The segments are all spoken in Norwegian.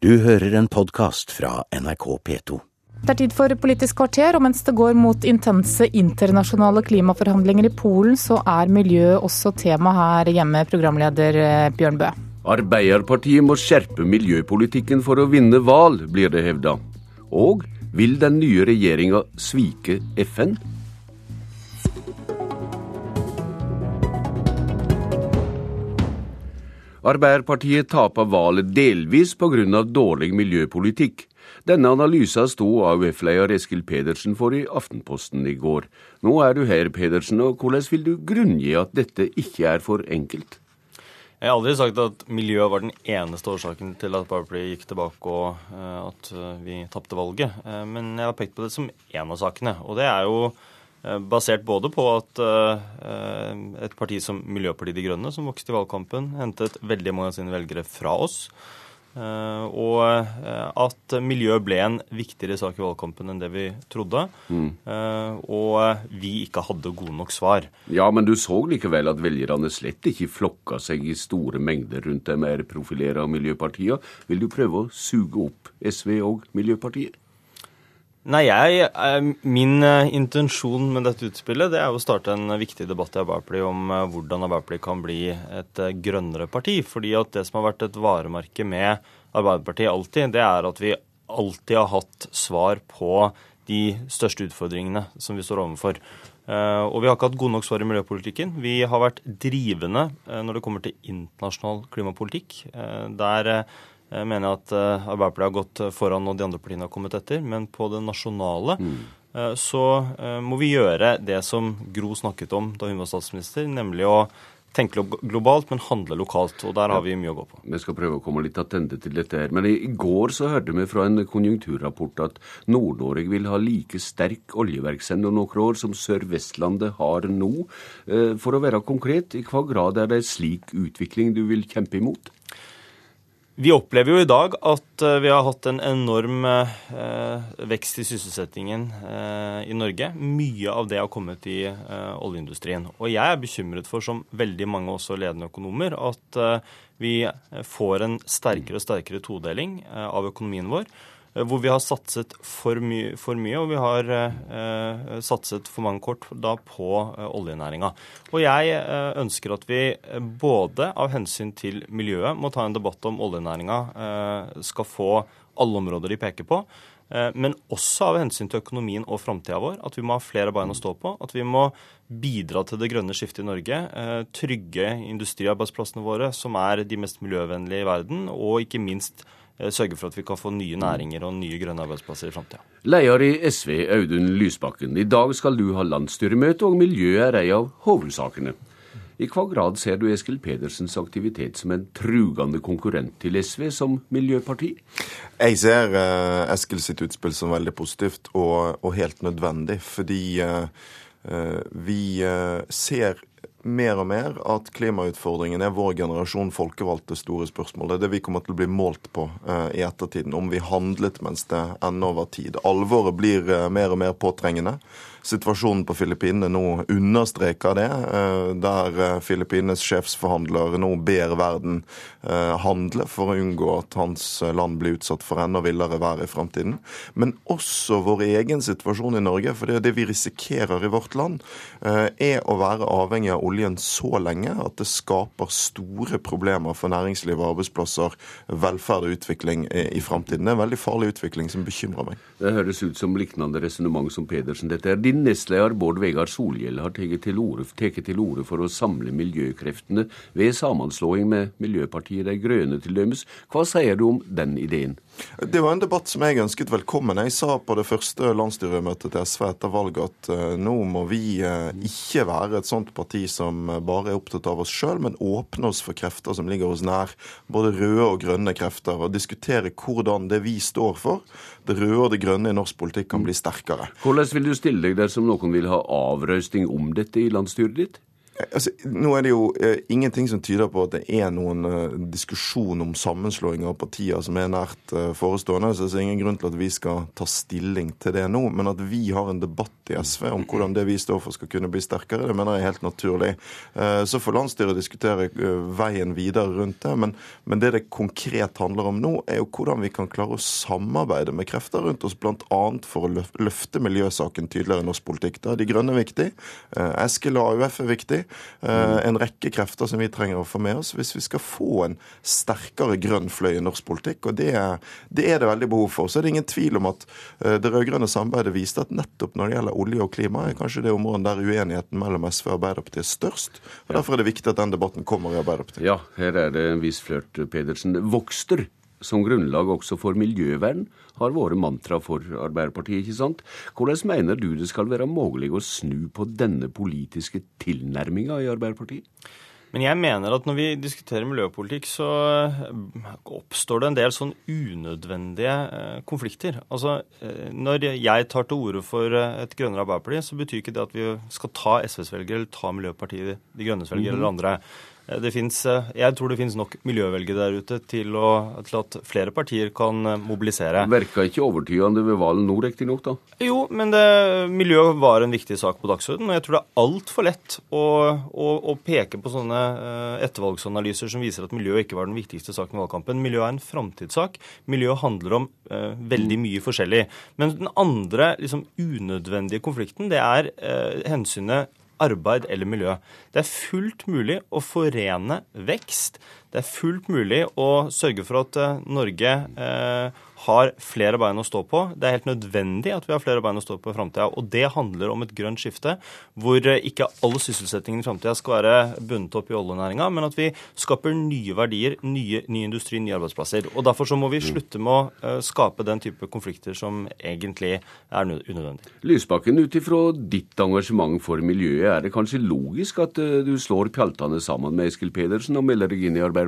Du hører en podkast fra NRK P2. Det er tid for Politisk kvarter, og mens det går mot intense internasjonale klimaforhandlinger i Polen, så er miljø også tema her hjemme, programleder eh, Bjørn Bø. Arbeiderpartiet må skjerpe miljøpolitikken for å vinne valg, blir det hevda. Og vil den nye regjeringa svike FN? Arbeiderpartiet tapte valget delvis pga. dårlig miljøpolitikk. Denne analysen sto AUF-leder Eskil Pedersen for i Aftenposten i går. Nå er du her, Pedersen, og hvordan vil du grunngi at dette ikke er for enkelt? Jeg har aldri sagt at miljø var den eneste årsaken til at Arbeiderpartiet gikk tilbake og uh, at eh, vi tapte valget. Uh, men jeg har pekt på det som én av sakene. Og det er jo basert både på at et parti som Miljøpartiet De Grønne, som vokste i valgkampen, hentet veldig mange av sine velgere fra oss. Eh, og eh, at miljø ble en viktigere sak i valgkampen enn det vi trodde. Mm. Eh, og vi ikke hadde gode nok svar. Ja, men du så likevel at velgerne slett ikke flokka seg i store mengder rundt de mer profilerte miljøpartiene. Vil du prøve å suge opp SV og Miljøpartiet? Nei, jeg, eh, Min eh, intensjon med dette utspillet det er å starte en viktig debatt i Arbeiderpartiet om eh, hvordan Arbeiderpartiet kan bli et grønnere parti. Fordi at Det som har vært et varemerke med Arbeiderpartiet alltid, det er at vi alltid har hatt svar på de største utfordringene som vi står overfor. Og vi har ikke hatt gode nok svar i miljøpolitikken. Vi har vært drivende når det kommer til internasjonal klimapolitikk. Der jeg mener at uh, Arbeiderpartiet har gått foran og de andre partiene har kommet etter. Men på det nasjonale mm. uh, så må vi gjøre det som Gro snakket om da hun var statsminister, nemlig å tenke globalt, men handle lokalt. Og der har vi mye å gå på. Vi skal prøve å komme litt attende til dette her. Men i går så hørte vi fra en konjunkturrapport at Nord-Norge vil ha like sterk oljeverksemd om noen år som Sør-Vestlandet har nå. For å være konkret, i hva grad er det slik utvikling du vil kjempe imot? Vi opplever jo i dag at eh, vi har hatt en enorm eh, vekst i sysselsettingen eh, i Norge. Mye av det har kommet i oljeindustrien. Og jeg er bekymret for, som veldig mange også ledende økonomer, at vi får en sterkere og sterkere todeling av økonomien vår. Eh, hvor vi har satset for, my for mye, og vi har eh, satset for mange kort da på eh, oljenæringa. Og jeg eh, ønsker at vi eh, både av hensyn til miljøet må ta en debatt om oljenæringa eh, skal få alle områder de peker på. Men også av hensyn til økonomien og framtida vår. At vi må ha flere bein å stå på. At vi må bidra til det grønne skiftet i Norge. Trygge industriarbeidsplassene våre, som er de mest miljøvennlige i verden. Og ikke minst Eh, sørge for at vi kan få nye næringer og nye grønne arbeidsplasser i framtida. Leder i SV, Audun Lysbakken. I dag skal du ha landsstyremøte, og miljøet er ei av hovedsakene. I hva grad ser du Eskil Pedersens aktivitet som en trugende konkurrent til SV som miljøparti? Jeg ser uh, Eskil sitt utspill som veldig positivt og, og helt nødvendig. Fordi uh, uh, vi ser mer og mer at klimautfordringen er vår generasjon folkevalgte store spørsmål. Det er det vi kommer til å bli målt på uh, i ettertiden, om vi handlet mens det ennå var tid. Alvoret blir uh, mer og mer påtrengende. Situasjonen på Filippinene nå understreker det, uh, der Filippinenes sjefsforhandler nå ber verden handle for å unngå at hans land blir utsatt for enda villere vær i framtiden. Men også vår egen situasjon i Norge, for det er det vi risikerer i vårt land, er å være avhengig av oljen så lenge at det skaper store problemer for næringsliv og arbeidsplasser, velferd og utvikling i framtiden. Det er en veldig farlig utvikling som bekymrer meg. Det høres ut som lignende resonnement som Pedersen. Dette er din nestleder Bård Vegar Solhjell har tatt til orde for å samle miljøkreftene ved sammenslåing med Miljøpartiet De Grønne til dømes. Hva sier du om den ideen? Det var en debatt som jeg ønsket velkommen. Jeg sa på det første landsstyremøtet til SV etter valget at uh, nå må vi uh, ikke være et sånt parti som bare er opptatt av oss sjøl, men åpne oss for krefter som ligger oss nær. Både røde og grønne krefter. Og diskutere hvordan det vi står for, det røde og det grønne i norsk politikk, kan bli sterkere. Hvordan vil du stille deg dersom noen vil ha avrøsting om dette i landsstyret ditt? Altså, nå er det jo uh, ingenting som tyder på at det er noen uh, diskusjon om sammenslåing av partier som er nært uh, forestående. Så det er ingen grunn til at vi skal ta stilling til det nå. Men at vi har en debatt i SV om hvordan det vi står for skal kunne bli sterkere, det mener jeg er helt naturlig. Så får landsstyret diskutere veien videre rundt det. Men, men det det konkret handler om nå, er jo hvordan vi kan klare å samarbeide med krefter rundt oss, bl.a. for å løfte miljøsaken tydeligere i norsk politikk. Da er De Grønne viktig. Eskil og AUF er viktig. Eh, En rekke krefter som vi trenger å få med oss hvis vi skal få en sterkere grønn fløy i norsk politikk. Og det, det er det veldig behov for. Så er det ingen tvil om at eh, det rød-grønne samarbeidet viste at nettopp når det gjelder olje og klima, er kanskje det området der uenigheten mellom SV og Arbeiderpartiet er størst. Og Derfor er det viktig at den debatten kommer i Arbeiderpartiet. Ja, her er det en viss flørt, Pedersen. Vokster som grunnlag også for miljøvern har vært mantra for Arbeiderpartiet, ikke sant? Hvordan mener du det skal være mulig å snu på denne politiske tilnærminga i Arbeiderpartiet? Men jeg mener at når vi diskuterer miljøpolitikk, så eh, oppstår det en del sånn unødvendige eh, konflikter. Altså, eh, Når jeg tar til orde for et grønnere Arbeiderparti, så betyr ikke det at vi skal ta SVs velgere eller ta Miljøpartiet De Grønnes velgere eller andre. Eh, Det finnes, eh, jeg tror det finnes nok miljøvelgere der ute til, å, til at flere partier kan eh, mobilisere. Verka ikke overtydende ved valget nå, riktignok, da. Jo, men det, miljø var en viktig sak på dagsordenen. Og jeg tror det er altfor lett å, å, å peke på sånne ettervalgsanalyser som viser at miljø ikke var den viktigste saken i valgkampen. Miljø er en framtidssak. Miljø handler om eh, veldig mye forskjellig. Men den andre liksom, unødvendige konflikten, det er eh, hensynet arbeid eller miljø. Det er fullt mulig å forene vekst. Det er fullt mulig å sørge for at eh, Norge eh, har flere bein å stå på. Det er helt nødvendig at vi har flere bein å stå på i framtida. Og det handler om et grønt skifte hvor eh, ikke all sysselsettingen i framtida skal være bundet opp i oljenæringa, men at vi skaper nye verdier, nye, ny industri, nye arbeidsplasser. Og Derfor så må vi slutte med å skape den type konflikter som egentlig er unødvendig. Lysbakken, ut ifra ditt engasjement for miljøet, er det kanskje logisk at du slår pjaltene sammen med Eskil Pedersen og melder deg inn i Arbeiderpartiet?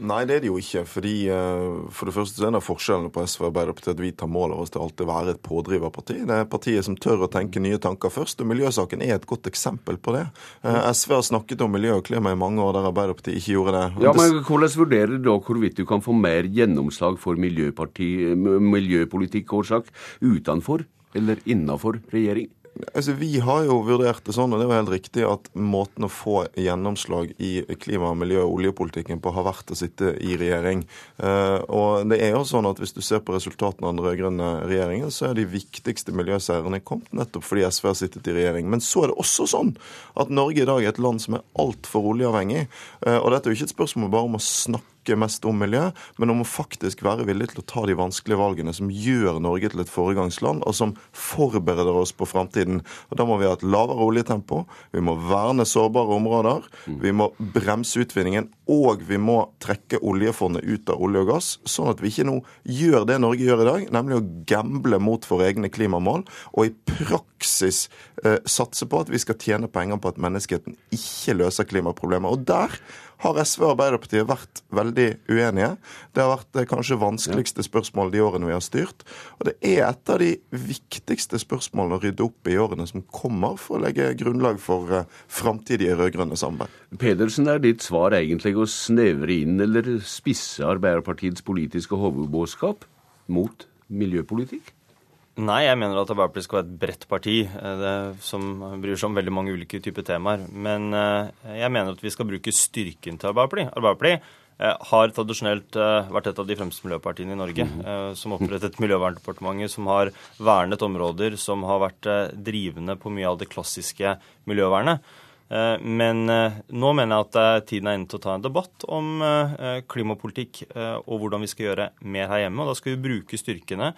Nei, det er det jo ikke. fordi eh, For det første så er det forskjellene på SV og Arbeiderpartiet at vi tar mål av oss til alltid å være et pådriverparti. Det er partiet som tør å tenke nye tanker først, og miljøsaken er et godt eksempel på det. Eh, SV har snakket om miljø og klima i mange år der Arbeiderpartiet ikke gjorde det. Ja, men Hvordan vurderer du da hvorvidt du kan få mer gjennomslag for miljøparti, m- miljøpolitikk årsak utenfor eller innenfor regjering? Altså, Vi har jo vurdert det sånn, og det var helt riktig, at måten å få gjennomslag i klima-, miljø- og oljepolitikken på har vært å sitte i regjering. Eh, og det er jo sånn at Hvis du ser på resultatene av den rød-grønne regjeringen, så er de viktigste miljøseirene kommet nettopp fordi SV har sittet i regjering. Men så er det også sånn at Norge i dag er et land som er altfor oljeavhengig. Eh, og dette er jo ikke et spørsmål bare om å snakke mest om miljø, men om å faktisk være villig til å ta de vanskelige valgene som gjør Norge til et foregangsland, og som forbereder oss på framtiden. Og Da må vi ha et lavere oljetempo, vi må verne sårbare områder, vi må bremse utvinningen, og vi må trekke oljefondet ut av olje og gass, sånn at vi ikke nå gjør det Norge gjør i dag, nemlig å gamble mot våre egne klimamål, og i praksis eh, satse på at vi skal tjene penger på at menneskeheten ikke løser klimaproblemet. Og der har SV og Arbeiderpartiet vært veldig uenige. Det har vært det kanskje vanskeligste spørsmålet de årene vi har styrt. Og det er et av de viktigste spørsmålene å rydde opp i årene som kommer, for å legge grunnlag for uh, framtidige rød-grønne samarbeid. Pedersen, er ditt svar egentlig å snevre inn eller spisse Arbeiderpartiets politiske hovedbåskap mot miljøpolitikk? Nei, jeg mener at Arbeiderpartiet skal være et bredt parti eh, det, som bryr seg om veldig mange ulike typer temaer. Men eh, jeg mener at vi skal bruke styrken til Arbeiderpartiet. Arbeiderpartiet eh, har tradisjonelt vært et av de fremste miljøpartiene i Norge. eh, Som opprettet Miljøverndepartementet, som har vernet områder, som har vært drivende på mye av det klassiske miljøvernet. Men nå mener jeg at tiden er inne til å ta en debatt om klimapolitikk og hvordan vi skal gjøre mer her hjemme. Og da skal vi bruke styrkene.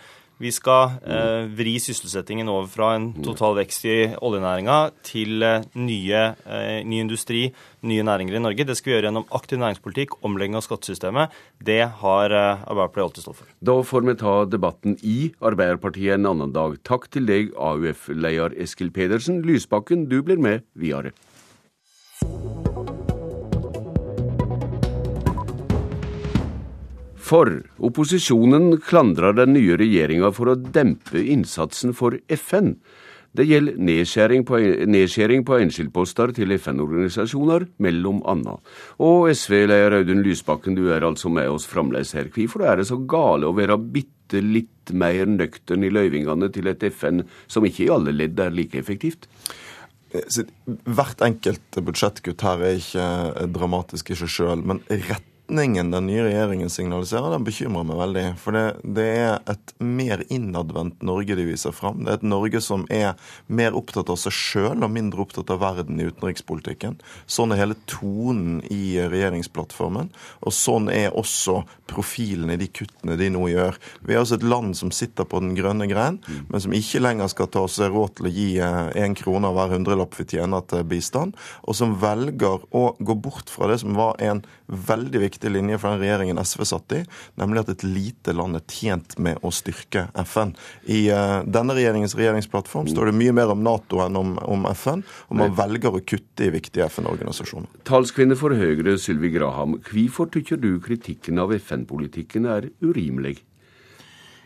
Vi skal eh, vri sysselsettingen over fra en total vekst i oljenæringa til eh, nye, eh, ny industri, nye næringer i Norge. Det skal vi gjøre gjennom aktiv næringspolitikk, omlegging av skattesystemet. Det har eh, Arbeiderpartiet alltid stått for. Da får vi ta debatten i Arbeiderpartiet en annen dag. Takk til deg, AUF-leder Eskil Pedersen. Lysbakken, du blir med videre. For opposisjonen klandrer den nye regjeringa for å dempe innsatsen for FN. Det gjelder nedskjæring på, nedskjæring på enkeltposter til FN-organisasjoner, mellom annet. Og SV-leder Audun Lysbakken, du er altså med oss fremdeles her. Hvorfor er det så gale å være bitte litt mer nøktern i løyvingene til et FN som ikke i alle ledd er like effektivt? Hvert enkelt budsjettkutt her er ikke dramatisk i seg sjøl, men rett retningen den nye regjeringen signaliserer, den bekymrer meg veldig. For det, det, er et mer innadvendt Norge de viser fram. Det er et Norge som er mer opptatt av seg sjøl og mindre opptatt av verden i utenrikspolitikken. Sånn er hele tonen i regjeringsplattformen. Og sånn er også profilen i de kuttene de nå gjør. Vi er altså et land som sitter på den grønne grein, men som ikke lenger skal ta seg råd til å gi én eh, krone av hver hundrelapp vi tjener til bistand, og som velger å gå bort fra det som var en veldig viktig linje for den regjeringen SV satt i, nemlig at et lite land er tjent med å styrke FN. I uh, denne regjeringens regjeringsplattform står det mye mer om Nato enn om, om FN, og man velger å kutte i viktige FN-organisasjoner. Talskvinne for Høyre, Sylvi Graham, hvorfor tykker du kritikken av FN-politikken er urimelig?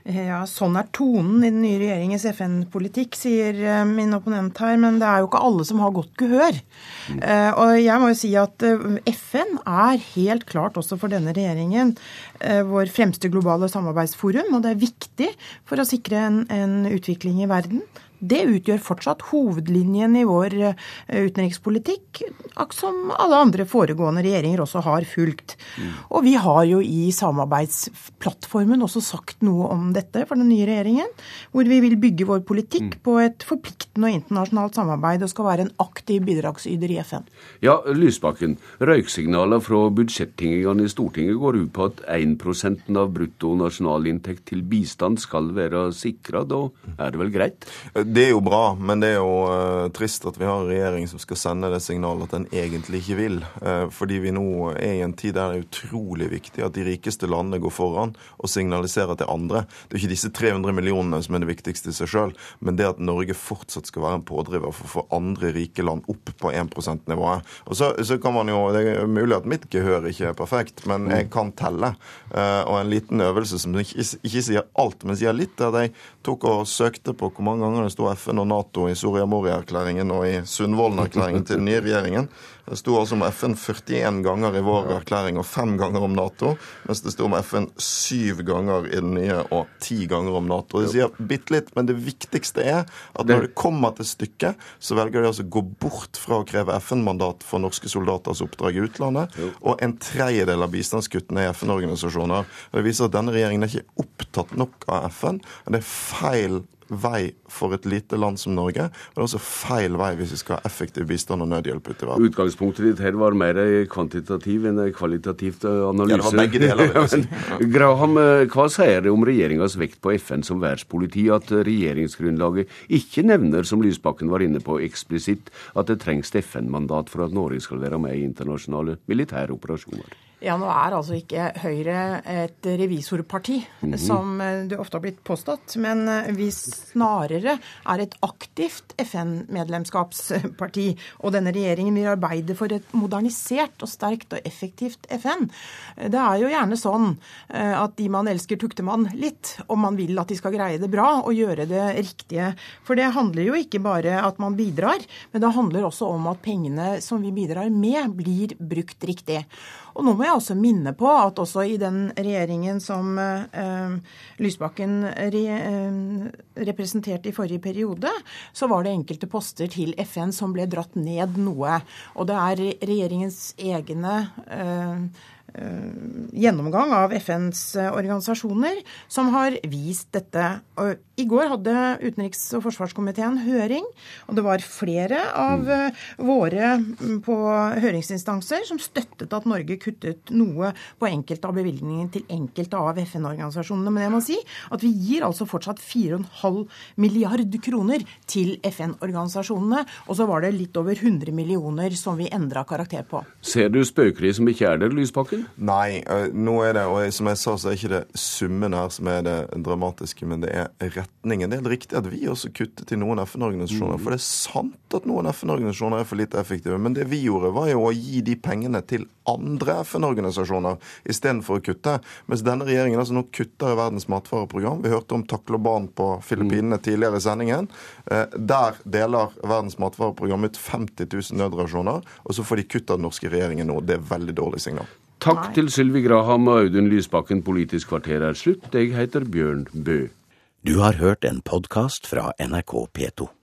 Ja, Sånn er tonen i den nye regjeringens FN-politikk, sier eh, min opponent her. Men det er jo ikke alle som har godt gehør. Mm. Og jeg må jo si at eh, FN er helt klart også for denne regjeringen vår fremste globale samarbeidsforum. Og det er viktig for å sikre en, en utvikling i verden. Det utgjør fortsatt hovedlinjen i vår eh, utenrikspolitikk, som alle andre foregående regjeringer også har fulgt. Mm. Og vi har jo i samarbeidsplattformen også sagt noe om dette for den nye regjeringen, hvor vi vil bygge vår politikk mm. på et forpliktende og internasjonalt samarbeid og skal være en aktiv bidragsyder i FN. Ja, Lysbakken. Røyksignaler fra budsjettingene i Stortinget går ut på at 1% av brutto nasjonalinntekt til bistand skal være sikra. Da er det vel greit? Det er jo bra, men det er jo uh, trist at vi har en regjering som skal sende det signalet at den egentlig ikke vil. Uh, fordi vi nå er i en tid der det er utrolig viktig at de rikeste landene går foran og signaliserer til andre. Det er ikke disse 300 millionene som er det viktigste i seg sjøl, men det at Norge fortsatt skal være en pådriver for å få andre rike land opp på 1 %-nivået. Og så, så, kan man jo, Det er mulig at mitt gehør ikke er perfekt, men jeg kan telle. Uh, og en liten øvelse som ikke, ikke sier alt, men sier litt, er at jeg tok og søkte på hvor mange ganger det sto FN og Nato i Soria Moria-erklæringen og i Sundvolden-erklæringen til den nye regjeringen. Det sto altså om FN 41 ganger i vår erklæring og fem ganger om Nato, mens det sto om FN syv ganger i den nye og ti ganger om Nato. Det sier bitte litt, men det viktigste er at når det kommer til stykket, så velger de altså å gå bort fra å kreve FN-mandat for norske soldaters oppdrag i utlandet, og en tredjedel av bistandskuttene i FN-organisasjoner. Det viser at denne regjeringen er ikke opptatt nok av FN. Det er feil vei for et lite land som Norge, Og det er også feil vei hvis vi skal ha effektiv bistand og nødhjelp ute i verden. Utgangspunktet ditt her var mer kvantitativ enn kvalitativt analyse. Ja, det var begge deler. Graham, eh, hva sier det om regjeringas vekt på FN som verdenspoliti at regjeringsgrunnlaget ikke nevner, som Lysbakken var inne på eksplisitt, at det trengs FN-mandat for at Norge skal være med i internasjonale militære operasjoner? Ja, nå er altså ikke Høyre et revisorparti, mm -hmm. som eh, det ofte har blitt påstått. Men eh, vi snarere er et aktivt FN-medlemskapsparti. Og denne regjeringen vil arbeide for et modernisert og sterkt og effektivt FN. Det er jo gjerne sånn eh, at de man elsker, tukter man litt. Og man vil at de skal greie det bra og gjøre det riktige. For det handler jo ikke bare at man bidrar, men det handler også om at pengene som vi bidrar med, blir brukt riktig. Og nå må jeg også minne på at også i den regjeringen som eh, Lysbakken re, eh, representerte i forrige periode, så var det enkelte poster til FN som ble dratt ned noe. Og det er regjeringens egne eh, gjennomgang av FNs eh, organisasjoner som har vist dette. I går hadde utenriks- og forsvarskomiteen høring, og det var flere av mm. eh, våre mm, på høringsinstanser som støttet at Norge kuttet noe på enkelte av bevilgningene til enkelte av FN-organisasjonene. Men jeg må si at vi gir altså fortsatt 4,5 milliard kroner til FN-organisasjonene, og så var det litt over 100 millioner som vi endra karakter på. Ser du spøkeri som ikke er der, Lysbakken? Nei, nå er det, og som jeg sa, så er ikke det summen her som er det dramatiske, men det er retningen. Det er helt riktig at vi også kuttet i noen FN-organisasjoner. For det er sant at noen FN-organisasjoner er for lite effektive. Men det vi gjorde, var jo å gi de pengene til andre FN-organisasjoner istedenfor å kutte. Mens denne regjeringen altså nå kutter i Verdens matvareprogram. Vi hørte om Takloban på Filippinene tidligere i sendingen. Eh, der deler Verdens matvareprogram ut 50 000 nødrasjoner, og så får de kutt av den norske regjeringen nå. Det er veldig dårlig signal. Takk til Sylvi Graham og Audun Lysbakken. Politisk kvarter er slutt. Jeg heter Bjørn Bø. Du har hørt en podkast fra NRK P2.